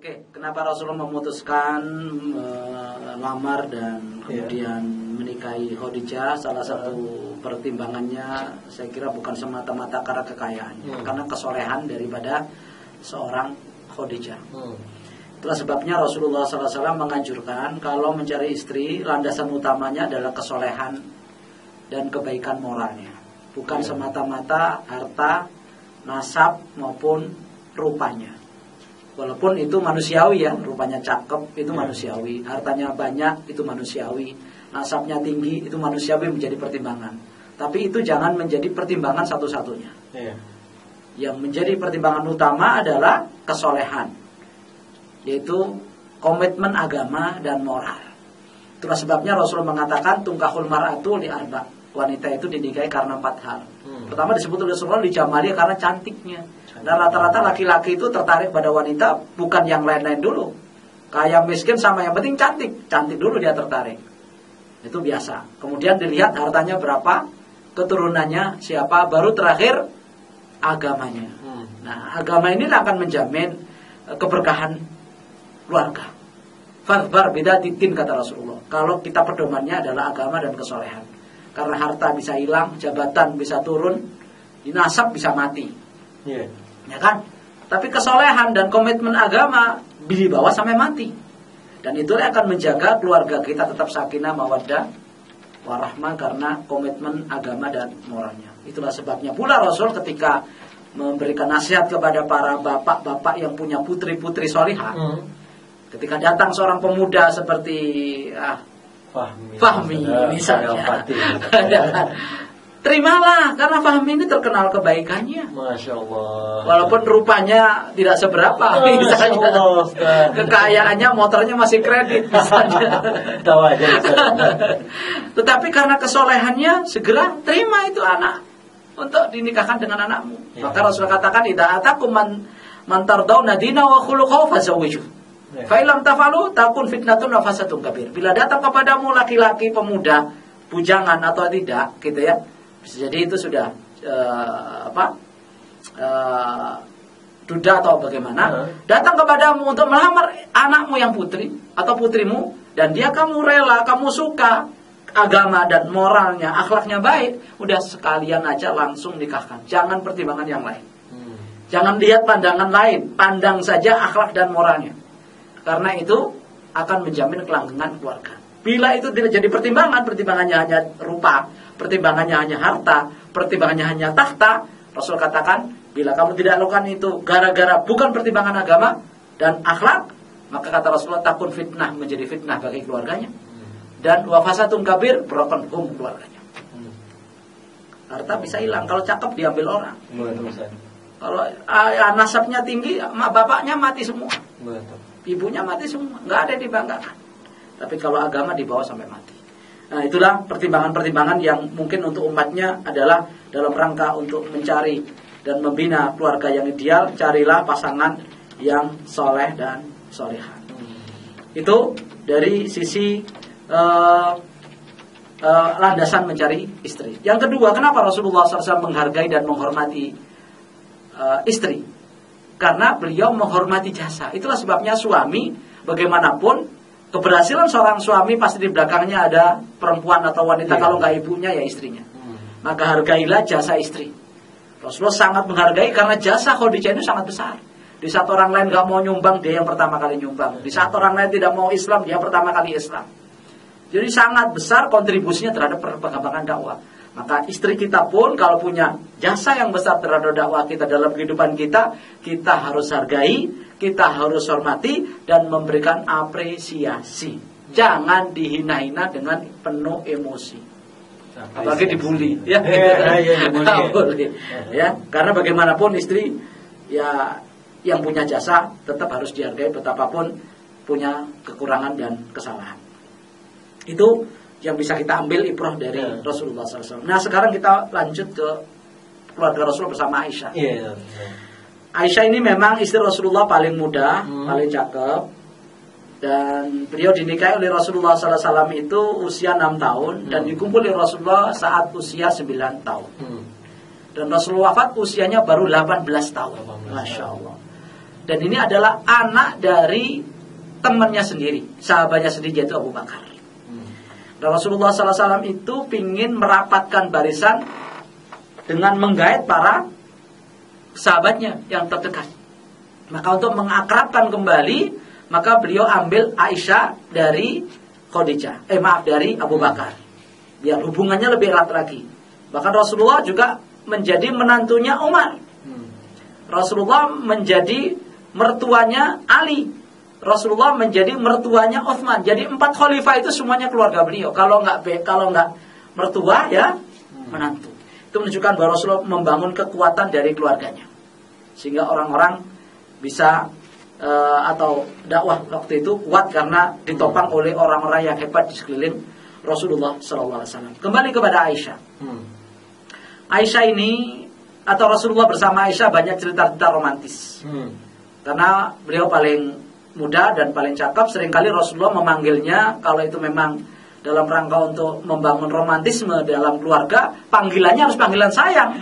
Oke, kenapa Rasulullah memutuskan eh, melamar dan iya. kemudian menikahi Khadijah? Salah satu pertimbangannya saya kira bukan semata-mata karena kekayaan, hmm. karena kesolehan daripada seorang Khadijah. Hmm. Itulah sebabnya Rasulullah SAW menganjurkan kalau mencari istri landasan utamanya adalah kesolehan dan kebaikan moralnya, bukan Ya. semata-mata harta, nasab maupun rupanya. Walaupun itu manusiawi ya, rupanya cakep itu Ya. manusiawi, hartanya banyak itu manusiawi, nasabnya tinggi itu manusiawi menjadi pertimbangan. Tapi itu jangan menjadi pertimbangan satu-satunya. Iya. Yang menjadi pertimbangan utama adalah kesolehan, yaitu komitmen agama dan moral. Itulah sebabnya Rasul mengatakan tungkahul mar'atu li arba. Wanita itu dinikahi karena empat hal. Hmm. Pertama disebut oleh Rasulullah dijamali karena cantiknya. Dan rata-rata laki-laki itu tertarik pada wanita bukan yang lain-lain dulu. Kaya miskin sama yang penting cantik. Cantik dulu dia tertarik. Itu biasa. Kemudian dilihat hartanya berapa, keturunannya siapa, baru terakhir agamanya. Hmm. Nah, agama ini akan menjamin eh, keberkahan keluarga. Farbar beda titin kata Rasulullah. Kalau kita pedomannya adalah agama dan kesolehan. Karena harta bisa hilang, jabatan bisa turun, dinasab bisa mati. Iya. Ya kan? Tapi kesolehan dan komitmen agama dibawa sampai mati. Dan itu akan menjaga keluarga kita tetap sakinah mawaddah warahmah karena komitmen agama dan moralnya. Itulah sebabnya pula Rasul ketika memberikan nasihat kepada para bapak-bapak yang punya putri-putri solihah. Hmm. Ketika datang seorang pemuda seperti ah, Fahmi. Fahmi misalnya. Terimalah karena Fahmi ini terkenal kebaikannya. Masya Allah. Walaupun rupanya tidak seberapa Masya misalnya. Allah. Kekayaannya motornya masih kredit misalnya. Tahu aja. Tetapi karena kesolehannya segera terima itu anak untuk dinikahkan dengan anakmu. Ya. Maka Rasul katakan tidak atakum man man tardawna dina wa khuluquhu fazawwiju. Ya. Fa illam tafalu takun fitnatun wa fasadun kabir. Bila datang kepadamu laki-laki pemuda bujangan atau tidak gitu ya. Bisa jadi itu sudah eh, apa? eh, duda atau bagaimana Ya. datang kepadamu untuk melamar anakmu yang putri atau putrimu dan dia kamu rela, kamu suka agama dan moralnya, akhlaknya baik, udah sekalian aja langsung nikahkan. Jangan pertimbangan yang lain. Hmm. Jangan lihat pandangan lain, pandang saja akhlak dan moralnya. Karena itu akan menjamin kelanggengan keluarga. Bila itu tidak jadi pertimbangan, pertimbangannya hanya rupa, pertimbangannya hanya harta, pertimbangannya hanya tahta, Rasul katakan, bila kamu tidak lakukan itu gara-gara bukan pertimbangan agama dan akhlak, maka kata Rasulullah takun fitnah menjadi fitnah bagi keluarganya. Dan wafasatun kabir broken home keluarganya. Harta bisa hilang kalau cakep diambil orang. Kalau ah, nasabnya tinggi, bapaknya mati semua, Betul. Ibunya mati semua, nggak ada yang dibanggakan. Tapi kalau agama dibawa sampai mati. Nah itulah pertimbangan-pertimbangan yang mungkin untuk umatnya adalah dalam rangka untuk mencari dan membina keluarga yang ideal, carilah pasangan yang soleh dan solehan. Itu dari sisi eh, eh, landasan mencari istri. Yang kedua, kenapa Rasulullah SAW menghargai dan menghormati eh, istri? Karena beliau menghormati jasa. Itulah sebabnya suami bagaimanapun keberhasilan seorang suami pasti di belakangnya ada perempuan atau wanita Iya. kalau nggak ibunya ya istrinya. Hmm. Maka hargailah jasa istri. Rasulullah sangat menghargai karena jasa Khadijah itu sangat besar. Di saat orang lain nggak mau nyumbang, dia yang pertama kali nyumbang. Di saat orang lain tidak mau Islam, dia pertama kali Islam. Jadi sangat besar kontribusinya terhadap perkembangan dakwah. Maka istri kita pun kalau punya jasa yang besar terhadap dakwah kita dalam kehidupan kita, kita harus hargai, kita harus hormati dan memberikan apresiasi. Jangan dihina-hina dengan penuh emosi. Apalagi dibully, ya. Iya, iya, boleh. ya, karena bagaimanapun istri ya yang punya jasa tetap harus dihargai betapapun punya kekurangan dan kesalahan. Itu yang bisa kita ambil ibrah dari Ya. Rasulullah SAW. Nah sekarang kita lanjut ke keluarga Rasul bersama Aisyah. Iya. Aisyah ini memang istri Rasulullah paling muda, Hmm. paling cakep. Dan beliau dinikahi oleh Rasulullah SAW itu usia 6 tahun dan dikumpul oleh Rasulullah saat usia 9 tahun. Hmm. Dan Rasulullah wafat usianya baru 18 tahun. 18 Masya Allah. Dan ini adalah anak dari temannya sendiri, sahabatnya sendiri yaitu Abu Bakar. Hmm. Dan Rasulullah SAW itu ingin merapatkan barisan dengan menggait para sahabatnya yang terdekat. Maka untuk mengakrabkan kembali, maka beliau ambil Aisyah dari Khadijah. Eh maaf dari Abu Bakar. Biar hubungannya lebih erat lagi. Bahkan Rasulullah juga menjadi menantunya Umar. Hmm. Rasulullah menjadi mertuanya Ali. Rasulullah menjadi mertuanya Uthman. Jadi empat khalifah itu semuanya keluarga beliau. Kalau nggak kalau nggak mertua ya menantu. Itu menunjukkan bahwa Rasulullah membangun kekuatan dari keluarganya. Sehingga orang-orang bisa eh, atau dakwah waktu itu kuat karena ditopang oleh orang-orang yang hebat di sekeliling Rasulullah SAW. Kembali kepada Aisyah. Hmm. Aisyah ini atau Rasulullah bersama Aisyah banyak cerita-cerita romantis. Hmm. Karena beliau paling muda dan paling cakep, sering kali Rasulullah memanggilnya kalau itu memang dalam rangka untuk membangun romantisme dalam keluarga, panggilannya harus panggilan sayang.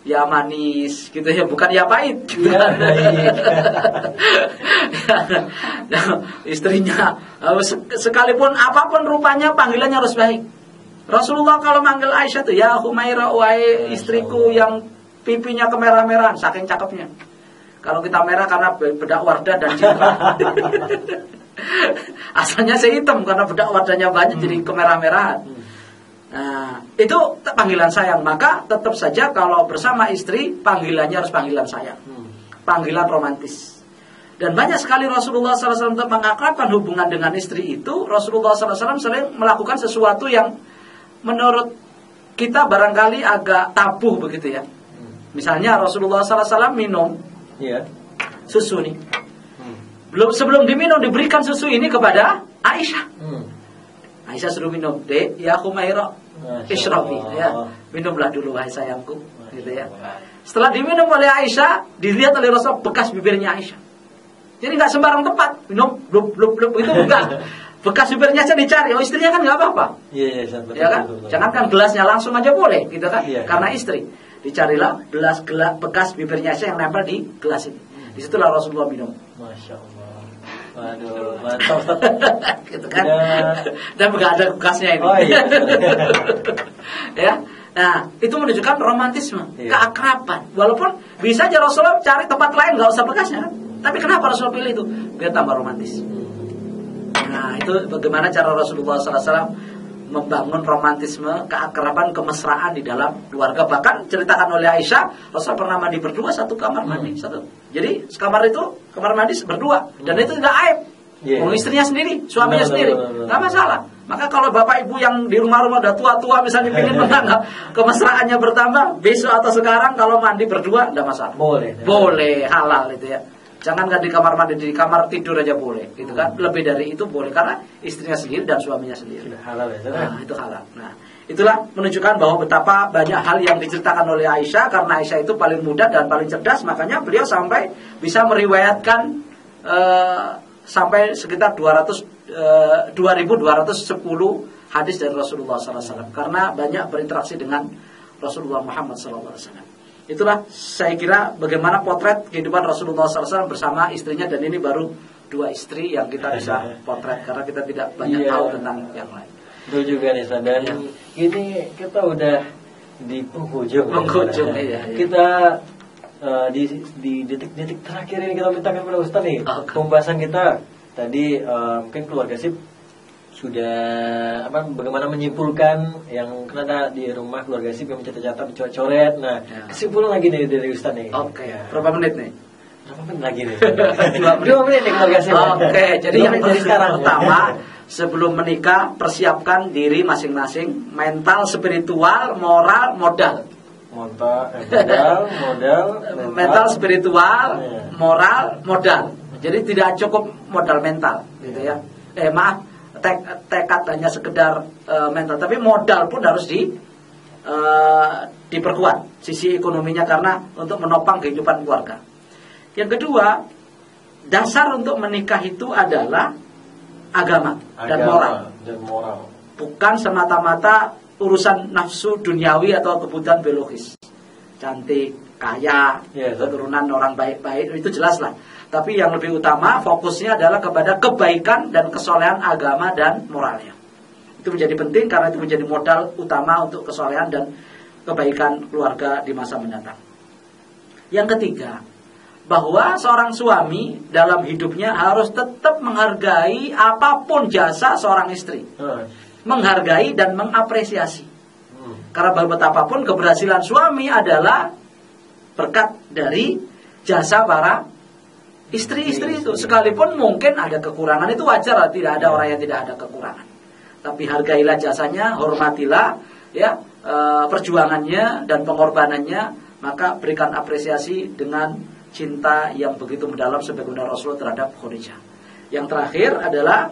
Ya manis gitu ya, bukan ya pahit. gitu. Ya. Nah, istrinya eh, sek- sekalipun apa pun rupanya panggilannya harus baik. Rasulullah kalau manggil Aisyah tuh ya Humaira wahai istriku yang pipinya kemerah-merahan saking cakepnya. Kalau kita merah karena be- bedak wardah dan citra. Asalnya saya hitam karena bedak wardahnya banyak jadi kemerah-merahan. Nah, itu panggilan sayang. Maka tetap saja kalau bersama istri panggilannya harus panggilan sayang. Hmm. Panggilan romantis. Dan banyak sekali Rasulullah SAW untuk mengakrabkan hubungan dengan istri itu, Rasulullah SAW sering melakukan sesuatu yang menurut kita barangkali agak tabu begitu ya. Misalnya Rasulullah SAW minum Iya. susu nih. Hmm. Belum sebelum diminum diberikan susu ini kepada Aisyah. Hmm. Aisyah suruh minum, dek, ya Humaira, Masya ishrabi, ya, minumlah dulu wahai sayangku, gitu ya. Setelah diminum oleh Aisyah, dilihat oleh Rasul bekas bibirnya Aisyah. Jadi nggak sembarang tempat minum, blub blub blub itu enggak. Bekas bibirnya aja dicari, oh istrinya kan nggak apa-apa, Iya, iya, ya kan? betul, betul. Jangan kan gelasnya langsung aja boleh, gitu kan? Iya, Karena iya. istri. Dicarilah gelas gelas bekas bibirnya Aisyah yang nempel di gelas ini. Di situlah Rasulullah minum. Masya Allah. Waduh, mantap gitu kan Ya. dan nggak ada bekasnya ini Oh, iya. ya nah itu menunjukkan romantisme Iya. keakraban walaupun bisa aja Rasulullah cari tempat lain nggak usah bekasnya kan tapi kenapa Rasulullah pilih itu biar tambah romantis nah itu bagaimana cara Rasulullah SAW membangun romantisme keakraban kemesraan di dalam keluarga bahkan ceritakan oleh Aisyah Rasul pernah mandi berdua satu kamar mandi satu jadi sekamar itu kamar mandi berdua dan itu tidak aib Iya. Mau istrinya sendiri, suaminya Benar, sendiri, benar, benar. nggak masalah. Maka kalau bapak ibu yang di rumah-rumah udah tua-tua misalnya ingin menganggap kemesraannya bertambah, besok atau sekarang kalau mandi berdua nggak masalah. Boleh. Boleh, halal itu ya. Jangan kan di kamar mandi, di kamar tidur aja boleh, gitu kan? Lebih dari itu boleh karena istrinya sendiri dan suaminya sendiri. Sudah halal ya, Ustaz. Nah, itu halal. Nah, itulah menunjukkan bahwa betapa banyak hal yang diceritakan oleh Aisyah karena Aisyah itu paling muda dan paling cerdas, makanya beliau sampai bisa meriwayatkan eh, sampai sekitar 200 eh, 2210 hadis dari Rasulullah SAW karena banyak berinteraksi dengan Rasulullah Muhammad SAW. Itulah saya kira bagaimana potret kehidupan Rasulullah SAW bersama istrinya dan ini baru dua istri yang kita bisa potret karena kita tidak banyak Iya. tahu tentang yang lain. Betul juga nih. Dan Iya. ini kita udah di penghujung. ya, Penghujung, iya, iya. Kita eh, di di detik-detik terakhir ini kita mintakan kepada Ustaz nih Oke. pembahasan kita tadi eh, mungkin keluarga sip sudah apa bagaimana menyimpulkan yang karena di rumah keluarga sip yang mencatat-catat dicoret-coret. Nah, Ya. kesimpulan lagi nih dari Ustaz nih. Oke, Ya. berapa menit nih? Berapa menit lagi nih? Dua menit. Nih keluarga sip. Oke, jadi Dua yang dari sekarang. pertama sebelum menikah persiapkan diri masing-masing, mental, spiritual, moral, modal. Monta, eh, modal, modal, Mental, spiritual, Iya. moral, modal. Jadi tidak cukup modal mental, gitu ya. Eh maaf, tek- tekad hanya sekedar eh, mental, tapi modal pun harus eh, diperkuat sisi ekonominya karena untuk menopang kehidupan keluarga. Yang kedua, dasar untuk menikah itu adalah agama, dan Agama moral, dan moral. bukan semata-mata urusan nafsu duniawi atau kebutuhan biologis. Cantik, kaya, Ustaz. keturunan orang baik-baik itu jelas lah. Tapi yang lebih utama fokusnya adalah kepada kebaikan dan kesolehan agama dan moralnya. Itu menjadi penting karena itu menjadi modal utama untuk kesolehan dan kebaikan keluarga di masa mendatang. Yang ketiga, bahwa seorang suami dalam hidupnya harus tetap menghargai apa pun jasa seorang istri, menghargai dan mengapresiasi. Hmm. Karena betapapun keberhasilan suami adalah berkat dari jasa para istri-istri itu. Sekalipun mungkin ada kekurangan itu wajar lah, tidak ada orang yang tidak ada kekurangan. Tapi hargailah jasanya, hormatilah ya eh, perjuangannya dan pengorbanannya, maka berikan apresiasi dengan cinta yang begitu mendalam sebagaimana Rasulullah terhadap Khadijah. Yang terakhir adalah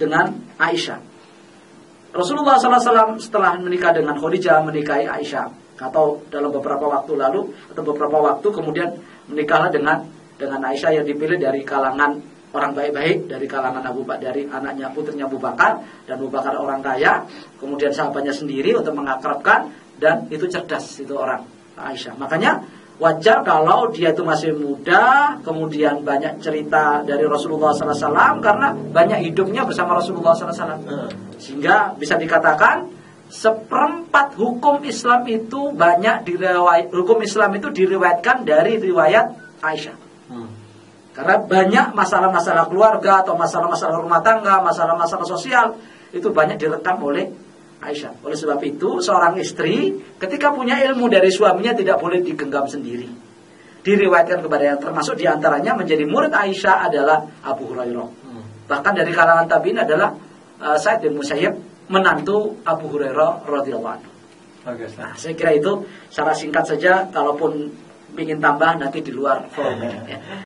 dengan Aisyah. Rasulullah SAW setelah menikah dengan Khadijah menikahi Aisyah atau dalam beberapa waktu lalu atau beberapa waktu kemudian menikahlah dengan dengan Aisyah yang dipilih dari kalangan orang baik-baik dari kalangan Abu Bakar dari anaknya putrinya Abu Bakar dan Abu Bakar orang kaya. Kemudian sahabatnya sendiri untuk mengakrabkan dan itu cerdas itu orang Aisyah. Makanya wajar kalau dia itu masih muda kemudian banyak cerita dari Rasulullah SAW karena banyak hidupnya bersama Rasulullah SAW Ah. sehingga bisa dikatakan seperempat hukum Islam itu banyak diriwayat hukum Islam itu diriwayatkan dari riwayat Aisyah. Hmm. Karena banyak masalah-masalah keluarga atau masalah-masalah rumah tangga, masalah-masalah sosial itu banyak direkam oleh Aisyah. Oleh sebab itu, seorang istri ketika punya ilmu dari suaminya tidak boleh digenggam sendiri. Diriwayatkan kepada yang termasuk di antaranya menjadi murid Aisyah adalah Abu Hurairah. Hmm. Bahkan dari kalangan tabiin adalah uh, Said bin Musayyib menantu Abu Hurairah radhiyallahu anhu. Nah, saya kira itu secara singkat saja kalaupun ingin tambah nanti di luar forum. ya.